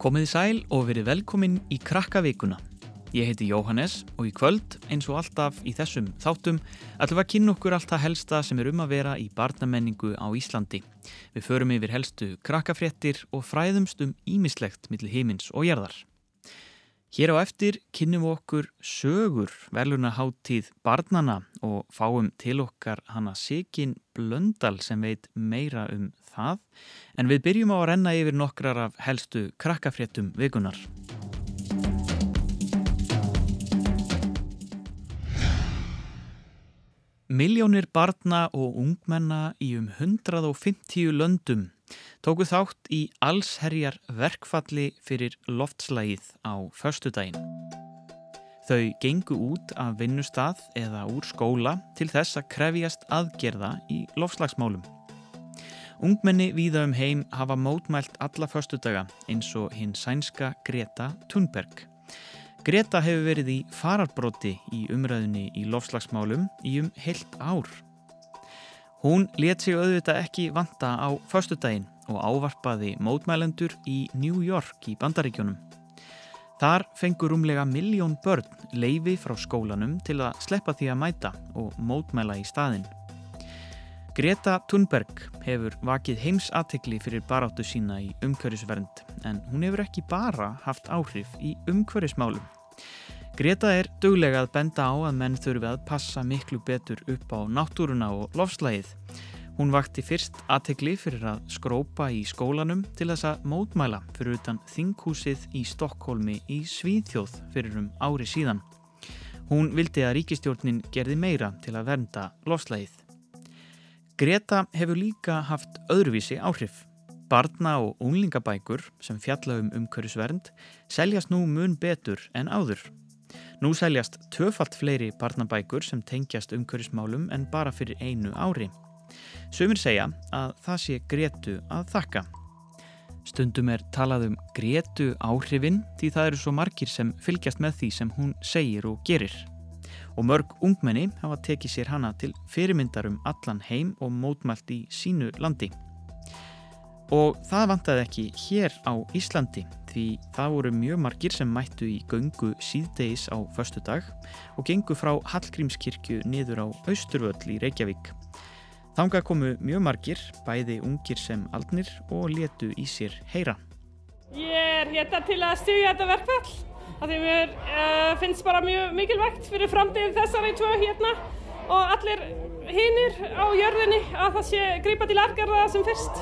Komiði sæl og verið velkomin í Krakkavíkuna. Ég heiti Jóhannes og í kvöld, eins og alltaf í þessum þáttum, ætlum að kynna okkur allt það helsta sem er um að vera í barnamenningu á Íslandi. Við förum yfir helstu krakkafréttir og fræðumst um ímislegt millir heimins og jarðar. Hér á eftir kynnum okkur sögur velunaháttíð barnana og fáum til okkar hana Sigin Blöndal sem veit meira um það. En við byrjum á að renna yfir nokkrar af helstu krakkafréttum vikunar. Miljónir barna og ungmenna í um 150 löndum tóku þátt í allsherjar verkfalli fyrir loftslægið á förstudaginn. Þau gengu út af vinnustad eða úr skóla til þess að krefjast aðgerða í lofslagsmálum. Ungmenni víða um heim hafa mótmælt alla förstudaga eins og hinn sænska Greta Thunberg. Greta hefur verið í fararbróti í umræðinni í lofslagsmálum í um heilt ár. Hún let sig auðvitað ekki vanta á förstudaginn og ávarpaði mótmælendur í New York í bandaríkjónum. Þar fengur umlega miljón börn leifi frá skólanum til að sleppa því að mæta og mótmæla í staðin. Greta Thunberg hefur vakið heimsatikli fyrir baráttu sína í umhverjusvernd en hún hefur ekki bara haft áhrif í umhverjusmálum. Greta er döglega að benda á að menn þurfi að passa miklu betur upp á náttúruna og lofslægið. Hún vakti fyrst aðtegli fyrir að skrópa í skólanum til þess að mótmæla fyrir utan þinghúsið í Stokkólmi í Svíðþjóð fyrir um ári síðan. Hún vildi að ríkistjórnin gerði meira til að vernda lofslægið. Greta hefur líka haft öðruvísi áhrif. Barna og unglingabækur sem fjalla um umhverjusvernd seljast nú mun betur en áður. Nú seljast töfalt fleiri barnabækur sem tengjast umhverjusmálum en bara fyrir einu ári. Sumir segja að það sé Gretu að þakka. Stundum er talað um Gretu áhrifin því það eru svo margir sem fylgjast með því sem hún segir og gerir. Og mörg ungmenni hafa tekið sér hana til fyrirmyndar um allan heim og mótmælt í sínu landi. Og það vantaði ekki hér á Íslandi því það voru mjög margir sem mættu í göngu síðdeis á förstu dag og gengu frá Hallgrímskirkju niður á Austurvöll í Reykjavík. Þanga komu mjög margir, bæði ungir sem aldnir og letu í sér heyra. Ég er hérna til að stugja þetta verkfall af því mér uh, finnst bara mjög mikilvægt fyrir framtíð þessari tvö hérna og allir hinnir á jörðinni að það sé grípa til aðgerða sem fyrst.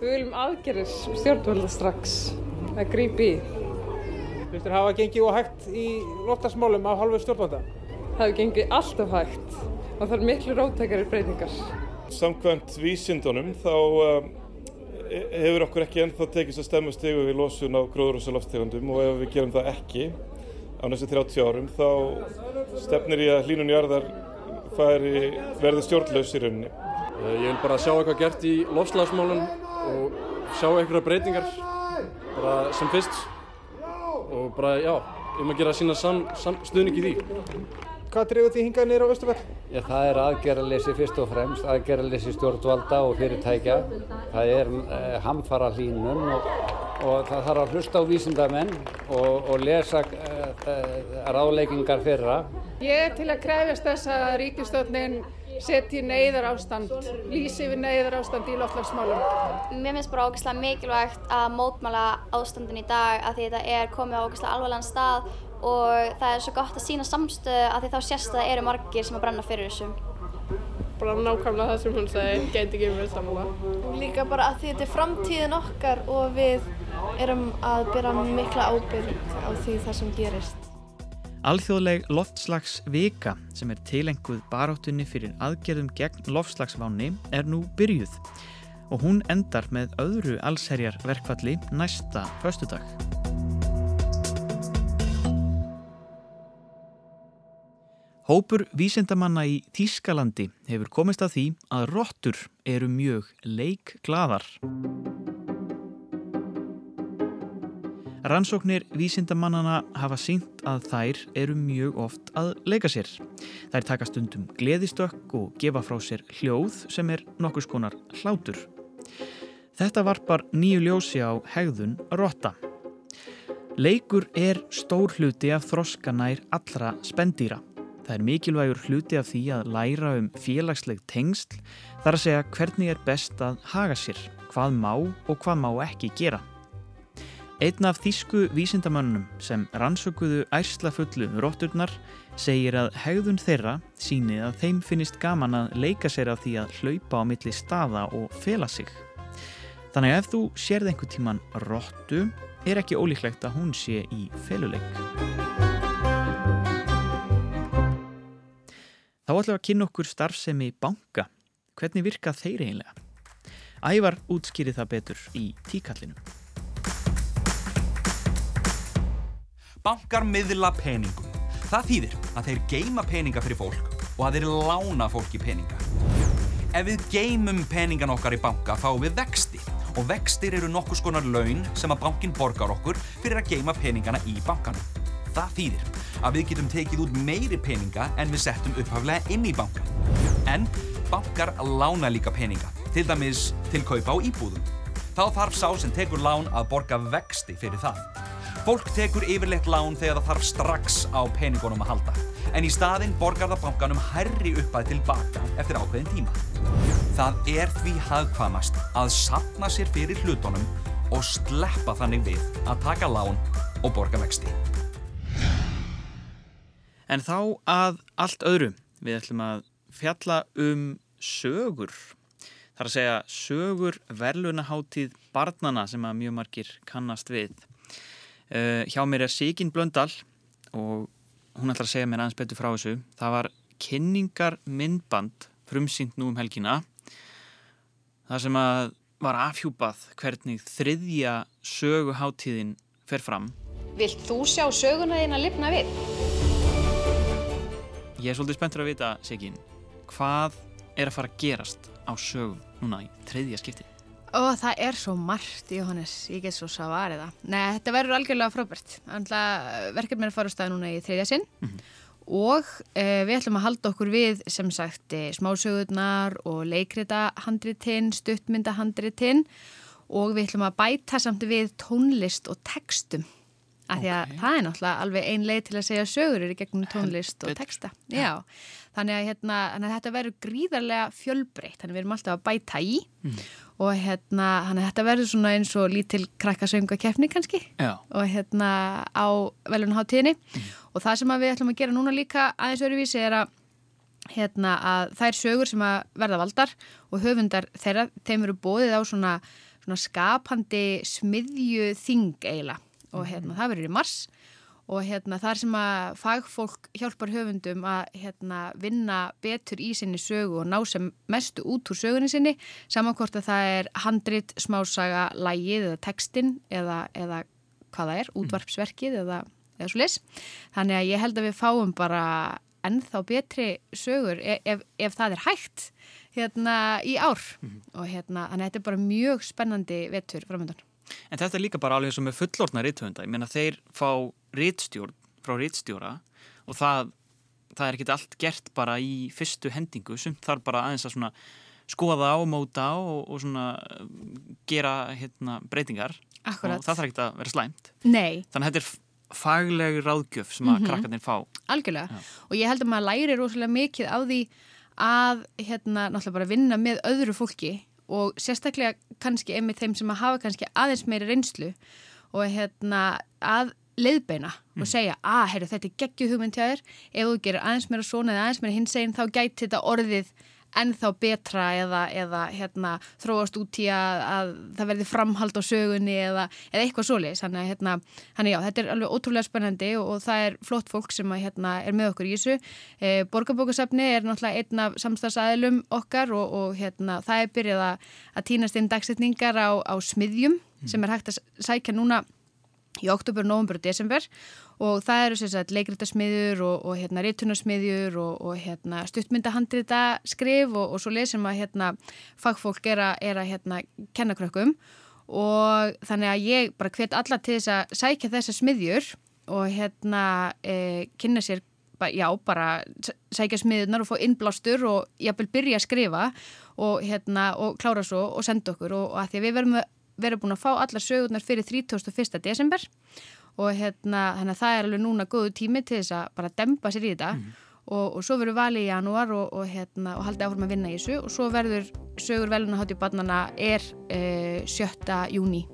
Við viljum aðgerðis stjórnvölda strax að grípi í. Viltur hafa gengið og hægt í loftarsmálum af halvu stjórnvölda? Það hefur gengið alltaf hægt og það er miklu rótækari breytingar. Samkvæmt vísindunum þá uh, hefur okkur ekki ennþá tekist að stemma stegu við losun á gróðurhúsaloftegundum og ef við gerum það ekki á næstu 30 árum þá stefnir ég að hlínun jarðar færi verði stjórnlaus í rauninni. Ég vil bara sjá eitthvað gert í lofslagsmálun og sjá einhverja breytingar bara sem fyrst og bara já, um að gera sína stuðning í því. Hvað drefur því hingað nýra á Östufell? Já, það er aðgerðarleysi fyrst og fremst, aðgerðarleysi stjórnvalda og fyrirtækja. Það er eh, hamfara hlínun og, og það þarf að hlusta á vísindamenn og, og lesa eh, ráðleikingar fyrra. Ég er til að krefjast þess að ríkistöldnin setji neyðar ástand, lýsi við neyðar ástand í loftlagsmálum. Mér finnst bara ógeðslega mikilvægt að mótmála ástandin í dag að því þetta er komið á ógeðslega alvarlegan stað og það er svo gott að sína samstöðu að því þá sést að það eru margir sem að brenna fyrir þessu. Bara nákvæmlega það sem hún segi, geti ekki verið samanlega. Og líka bara að því þetta er framtíðin okkar og við erum að byrja mikla ábyrg á því það sem gerist. Alþjóðleg loftslags vika sem er tilenguð baráttunni fyrir aðgerðum gegn loftslagsváni er nú byrjuð og hún endar með öðru allsherjar verkfalli næsta föstudag. Hópur vísindamanna í Þískalandi hefur komist að því að rottur eru mjög leikglaðar. Rannsóknir vísindamannana hafa sínt að þær eru mjög oft að leika sér. Þær taka stundum gleðistökk og gefa frá sér hljóð sem er nokkus konar hlátur. Þetta varpar nýju ljósi á hegðun rotta. Leikur er stór hluti af þroskanær allra spendýra. Það er mikilvægur hluti af því að læra um félagsleg tengsl þar að segja hvernig er best að haga sér, hvað má og hvað má ekki gera. Einn af þýsku vísindamönnum sem rannsökuðu ærslafullu rótturnar segir að hegðun þeirra síni að þeim finnist gaman að leika sér af því að hlaupa á milli staða og fela sig. Þannig að ef þú sérð einhver tíman róttu er ekki ólíklegt að hún sé í feluleik. Þá ætlum við að kynna okkur starfsemi banka. Hvernig virka þeir eiginlega? Ævar útskýri það betur í tíkallinu. Bankar miðla peningum. Það þýðir að þeir geima peninga fyrir fólk og að þeir lána fólki peninga. Ef við geimum peningan okkar í banka fáum við vexti og vextir eru nokkus konar laun sem að bankin borgar okkur fyrir að geima peningana í bankanum. Það þýðir að við getum tekið út meiri peninga en við settum upphaflega inn í bankan. En bankar lána líka peninga, til dæmis til kaupa á íbúðum. Þá þarf sá sem tekur lán að borga vexti fyrir það. Fólk tekur yfirleitt lán þegar það þarf strax á peningunum að halda, en í staðinn borgar það bankanum herri uppað tilbaka eftir ákveðin tíma. Það er því hagkvamast að sapna sér fyrir hlutunum og sleppa þannig við að taka lán og borga vexti. En þá að allt öðru. Við ætlum að fjalla um sögur. Það er að segja sögur verðlunaháttíð barnana sem að mjög margir kannast við. Uh, hjá mér er Sigyn Blöndal og hún ætlar að segja mér aðeins betur frá þessu. Það var kynningar myndband frumsýnd nú um helgina. Það sem að var afhjúpað hvernig þriðja söguháttíðin fer fram. Vilt þú sjá söguna þín að lifna við? Ég er svolítið spenntur að vita, Sigyn, hvað er að fara að gerast á sögum núna í þriðja skipti? Og það er svo margt, Jóhannes, ég get svo svarið það. Nei, þetta verður algjörlega frábært. Verkefni er að fara á staði núna í þriðja sinn mm -hmm. og eh, við ætlum að halda okkur við, sem sagt, eh, smásögurnar og leikrita handritinn, stuttmynda handritinn og við ætlum að bæta samt við tónlist og textum. Af því að okay. það er náttúrulega alveg ein leið til að segja sögur í gegnum tónlist og texta. Já, þannig að, hérna, þannig að þetta verður gríðarlega fjölbreytt, þannig að við erum alltaf að bæta í mm. og hérna, þetta verður svona eins og lítil krakkasöngakefni kannski Já. og hérna á velunháttíðinni mm. og það sem við ætlum að gera núna líka aðeins öruvísi er að hérna að það er sögur sem að verða valdar og höfundar þeirra, þeim eru bóðið á svona, svona skapandi smiðju þing eiginlega og hérna, það verður í mars og hérna, þar sem að fagfólk hjálpar höfundum að hérna, vinna betur í sinni sögu og ná sem mestu út úr sögunni sinni samankort að það er handrit, smásaga, lægið eða textin eða, eða hvað það er, útvarpsverkið eða, eða svo les. Þannig að ég held að við fáum bara ennþá betri sögur ef, ef, ef það er hægt hérna í ár mm -hmm. og hérna, þannig að þetta er bara mjög spennandi vettur framöndan. En þetta er líka bara alveg eins og með fullorna rítthönda. Ég meina þeir fá rítstjórn frá rítstjóra og það, það er ekki allt gert bara í fyrstu hendingu. Sumt þarf bara aðeins að svona skoða og móta og, og svona gera hérna, breytingar. Akkurat. Og það þarf ekki að vera slæmt. Nei. Þannig að þetta er faglegu ráðgjöf sem að mm -hmm. krakkarnir fá. Algjörlega. Já. Og ég held að maður læri rosalega mikið á því að hérna náttúrulega bara vinna með öðru fólki og sérstaklega kannski einmitt þeim sem að hafa kannski aðeins meiri reynslu og hérna að leiðbeina mm. og segja að ah, þetta er geggju hugmynd hjá þér ef þú gerir aðeins meira svona eða aðeins meira hins eginn þá gæti þetta orðið ennþá betra eða, eða hérna, þróast út í að, að það verði framhald á sögunni eða, eða eitthvað svoleiðis. Þannig að hérna, já, þetta er alveg ótrúlega spennandi og, og það er flott fólk sem að, hérna, er með okkur í þessu. E, Borgarbókasafni er náttúrulega einn af samstagsæðilum okkar og, og hérna, það er byrjað að, að týnast inn dagsetningar á, á smiðjum mm. sem er hægt að sækja núna í oktober, november og desember. Og það eru sérstaklega leikritasmiðjur og, og hérna rítunarsmiðjur og, og hérna stuttmyndahandrita skrif og, og svo lesum að hérna fagfólk er að, að hérna kenna krökkum. Og þannig að ég bara hvet alla til þess að sækja þessa smiðjur og hérna e, kynna sér já, bara sækja smiðunar og fá innblástur og jáfnvel byrja að skrifa og hérna og klára svo og senda okkur. Og að því að við verðum, verðum búin að fá allar sögurnar fyrir 31. desember. Og hérna, þannig að það er alveg núna góðu tími til þess að bara dempa sér í þetta. Og, og svo verður valið í janúar og, og, hérna, og haldið áfram að vinna í þessu. Og svo verður sögur veluna hátíð barnana er uh, 7. júni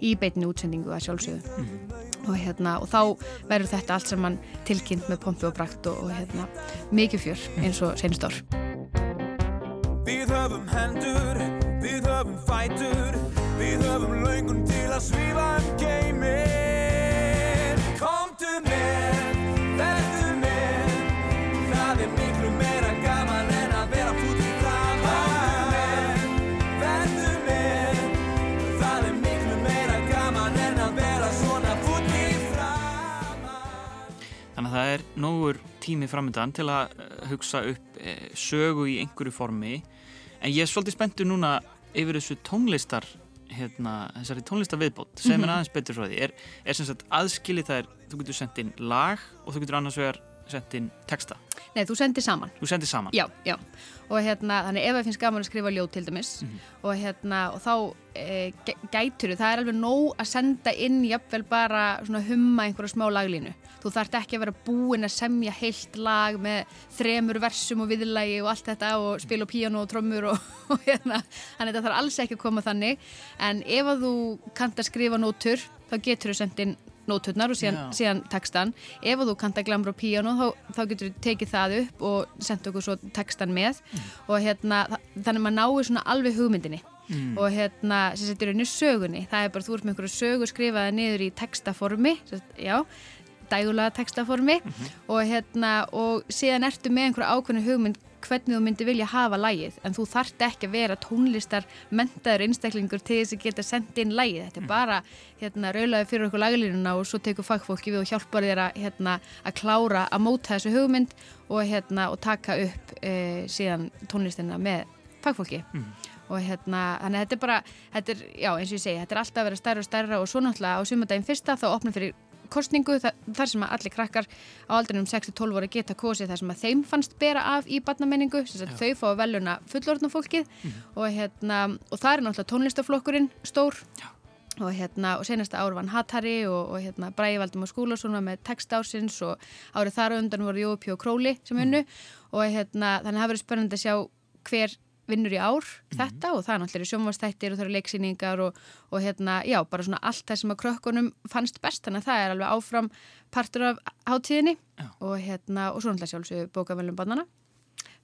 í beitinni útsendingu að sjálfsögðu. Og, hérna, og þá verður þetta allt saman tilkynnt með pompi og brakt og, og hérna, mikið fjör eins og senst ár. Við höfum hendur, við höfum fætur, við höfum löngun til að svífa um geimin. Komdu með, verðu með, það er miklu meira gaman en að vera fútt í framann. Komdu með, verðu með, það er miklu meira gaman en að vera svona fútt í framann. Þannig að það er nógur tími framöndan til að eh, hugsa upp eh, sögu í einhverju formi en ég er svolítið spenntur núna yfir þessu tónlistar hérna, þessari tónlistar viðbót sem er Mhm. aðeins betur frá því er, er sem sagt aðskilið það er, þú getur sendt inn lag og þú getur annars vegar sendt inn texta. Nei, þú sendir saman. Þú sendir saman. Já, já, og hérna, þannig ef það finnst gaman að skrifa ljóð til dæmis. Og hérna, og þá e, gætur það er alveg nóg að senda inn jafnvel bara svona humma einhverja smá laglínu. Þú þarft ekki að vera búinn að semja heilt lag með þremur versum og viðlægi og allt þetta og spila á píano og trommur og, og hérna, þannig að það þarf alls ekki að koma þannig, en ef að þú kannt að skrifa nótur, þá getur þú sendt inn nóturnar og síðan, síðan textan ef þú kannt að glamra á píano þá, þá getur þú tekið það upp og sendt okkur svo textan með. Og hérna, þa- þannig að maður náir svona alveg hugmyndinni. Mm. og hérna, sem þetta er unni sögunni. Það er bara, þú ert með einhverju sögu skrifaði niður í textaformi, sagt, já dægulega textaformi. Og hérna, og síðan ertu með einhverju ákveðnu hugmynd hvernig þú myndir vilja hafa lægið en þú þart ekki að vera tónlistar mentaður einstaklingur til þess að geta sendt inn lægið, þetta er bara hérna, raulaði fyrir okkur laglínuna og svo tekur fagfólki við og hjálpar þér að, hérna, að klára að móta þessu hugmynd og, hérna, og taka upp e, síðan tónlistina með fagfólki. Og hérna, þannig að þetta er bara þetta er, já, eins og ég segi, þetta er alltaf að vera stærra og stærra og svo náttúrulega á sumandaginn fyrsta þá opnum fyrir kostningu þa þar sem að allir krakkar á aldrinum 6-12 voru geta kosið þar sem að þeim fannst bera af í sagt, þau fá að veluna fullorðna fólkið. Og, hérna, og það er náttúrulega tónlistaflokkurinn stór. Já. og, hérna, og senasta ár vann Hattari og, og hérna, Bræði Valdimar Skúlason var með text ársins og árið þar undan voru Jópi og Króli sem unnu. Og hérna, þannig að það verður spennandi að sjá hver vinnur í ár þetta og það er náttúrulega sjónvastættir og það eru leiksýningar og, og hérna, já, bara svona allt það sem að krökkunum fannst best, þannig að það er alveg áfram partur af hátíðinni og hérna, og svo náttúrulega sjálfsögðu bókavelum bannana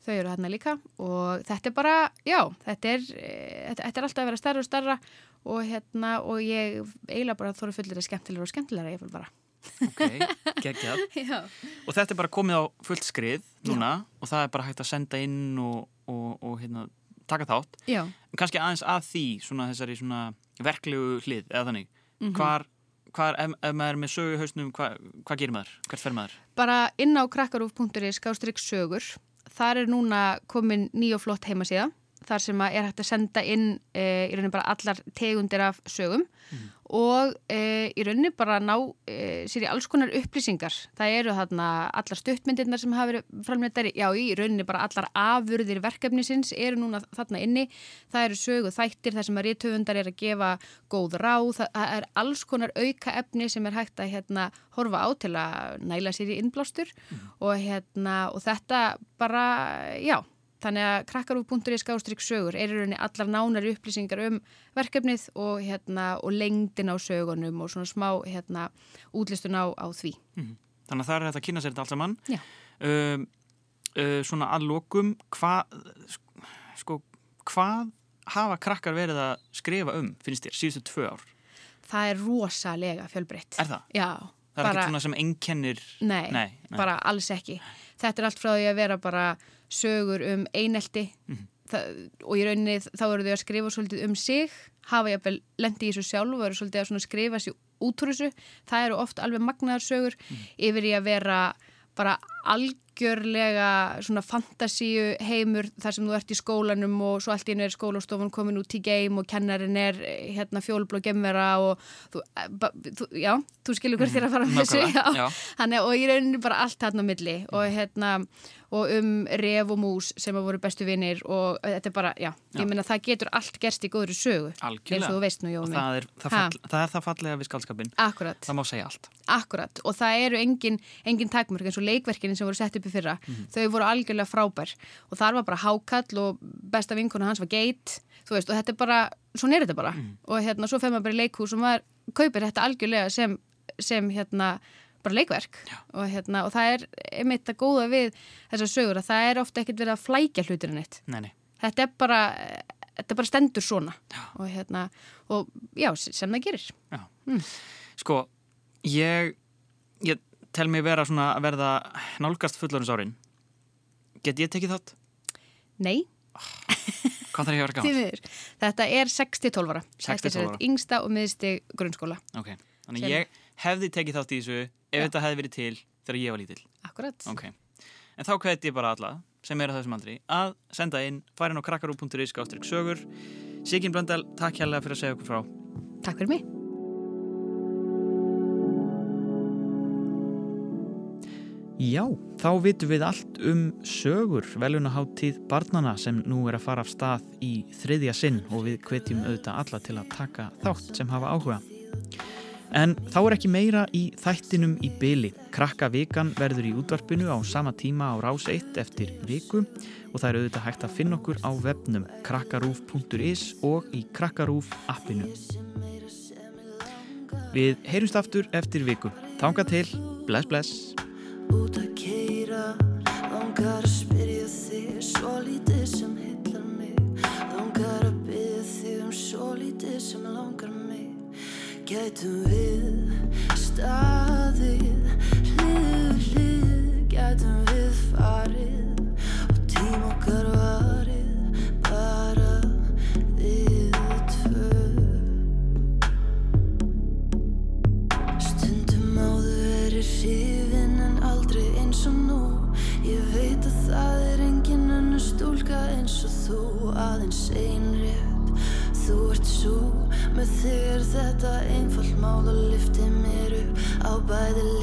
þau eru hérna líka og þetta er bara, já, þetta er e, þetta, þetta er alltaf að vera stærra og stærra og hérna, og ég eiginlega bara þóru fullir að skemmtilegra og skemmtilegra ég vil bara. Geggjað. Já. og þetta er bara komið á fullt skrið núna og það er bara hægt að senda inn og, og, og hérna, taka þátt. Já. kannski aðeins að því svona þessari svona verklegu hlið eða þannig. Mhm. hvar, hvar ef, ef maður er með sögu hausnum hvað hva gerir maður, hvert fer maður? Bara inn á krakkarúf.is skástrygg sögur. Þar er núna komin ný og flott heimasíða þar sem er hægt að senda inn e, í rauninni bara allar tegundir af sögum og e, í rauninni bara ná e, sér í alls konar upplýsingar. Það eru þarna allar stuttmyndirnar sem hafa verið framleitar, já í rauninni bara allar afurðir verkefnisins eru núna þarna inni, það eru sögu þættir þar sem að rítöfundar er að gefa góð ráð, það, er alls konar auka efni sem er hægt að hérna, horfa á til að næla sér í innblástur. Og, hérna, og þetta bara, já Þannig að krakkarúf.is skástrygg sögur er í rauninni allar nánari upplýsingar um verkefnið og, hérna, og lengdin á sögunum og svona smá hérna, útlistun á, á því. Mhm. Þannig að það er hægt að kynna sér þetta allt saman Já. um, uh, Svona að lokum hvað sko, hvað hafa krakkar verið að skrifa um finnst þér, síðustu tvö ár Það er rosalega fjölbreytt. Er það? Já. Það er ekkert svona sem einkennir Nei, nei, nei. bara alls ekki. Þetta er allt frá því að vera bara sögur um einelti Mhm. það, og í rauninni þá eru þau að skrifa svolítið um sig, hafa jafnvel lendi í þessu sjálf og eru svolítið að skrifa sér út úr þessu. Það eru oft alveg magnaðar sögur Mhm. yfir í að vera bara algjörlega svona fantasíu heimur þar sem þú ert í skólanum og svo allt í einu er skólastofan komin út í geim og kennarin er eh, hérna fjólbló gemvera og þú, eh, ba, þú, já, þú skilur hvert þér að fara með þessu Nákvæmlega, já. Þannig, og í rauninni bara allt hérna á milli og hérna og um ref og mús sem að voru bestu vinnir og þetta er bara, já, Já. ég meina það getur allt gerst í góðri sögu eins og þú veist nú, Jómi það er það, fall, það er það fallega við skaldskapin Akkurat. það má segja allt. Akkurat. Og það eru engin, engin takmörk eins og leikverkinin sem voru sett upp í fyrra Mhm. þau voru algjörlega frábær. Og þar var bara hákall og besta vinkona hans var geit þú veist og þetta er bara, svona er þetta bara. Mhm. og hérna svo fer maður bara í leikhús og maður kaupir þetta algjörlega sem, sem hérna bara leikverk. Og, hérna, og það er einmitt að góða við þessar sögur að það er ofta ekkert verið að flækja hluturinn eitt nei, nei. þetta er bara þetta bara stendur svona. Og hérna og já, sem það gerir. Sko, ég, ég tel mig vera svona að verða nálgast fullorins árin. Get ég tekið þátt? Nei. Hvað þarf ég að vera gaman? Þetta er 6-12 ára. 6 Þetta er til 12 sem ára. sagt yngsta og miðsti grunnskóla. Ok, þannig Sem- ég hefði tekið þátt í þessu ef Já. þetta hefði verið til þegar ég var lítill. Akkurat. Ok, en þá hvet ég bara alla sem er á þessum aldri að senda inn, fara inn á krakkarú.is sögur. Sigin Blöndal, takk hérlega fyrir að segja okkur frá. Takk fyrir mig. Já, þá vitum við allt um sögur velunaháttíð barnana sem nú er að fara af stað í þriðja sinn og við hvetjum auðvitað alla til að taka þátt sem hafa áhuga. En þá er ekki meira í þættinum í byli. Krakka vikan verður í útvarpinu á sama tíma á rás 1 eftir viku og það er auðvitað hægt að finna okkur á webnum krakkarúf.is og í krakkarúf appinu. Við heyrumst aftur eftir viku. Þánga til, bless bless. Út að keira Langar að spyrja þig Svo lítið sem hillar mig. Langar að byrja þig um Svo lítið sem langar mig. Gætum við staðið Með þig er þetta einfalt mál og lyfti mér upp Á bæði líka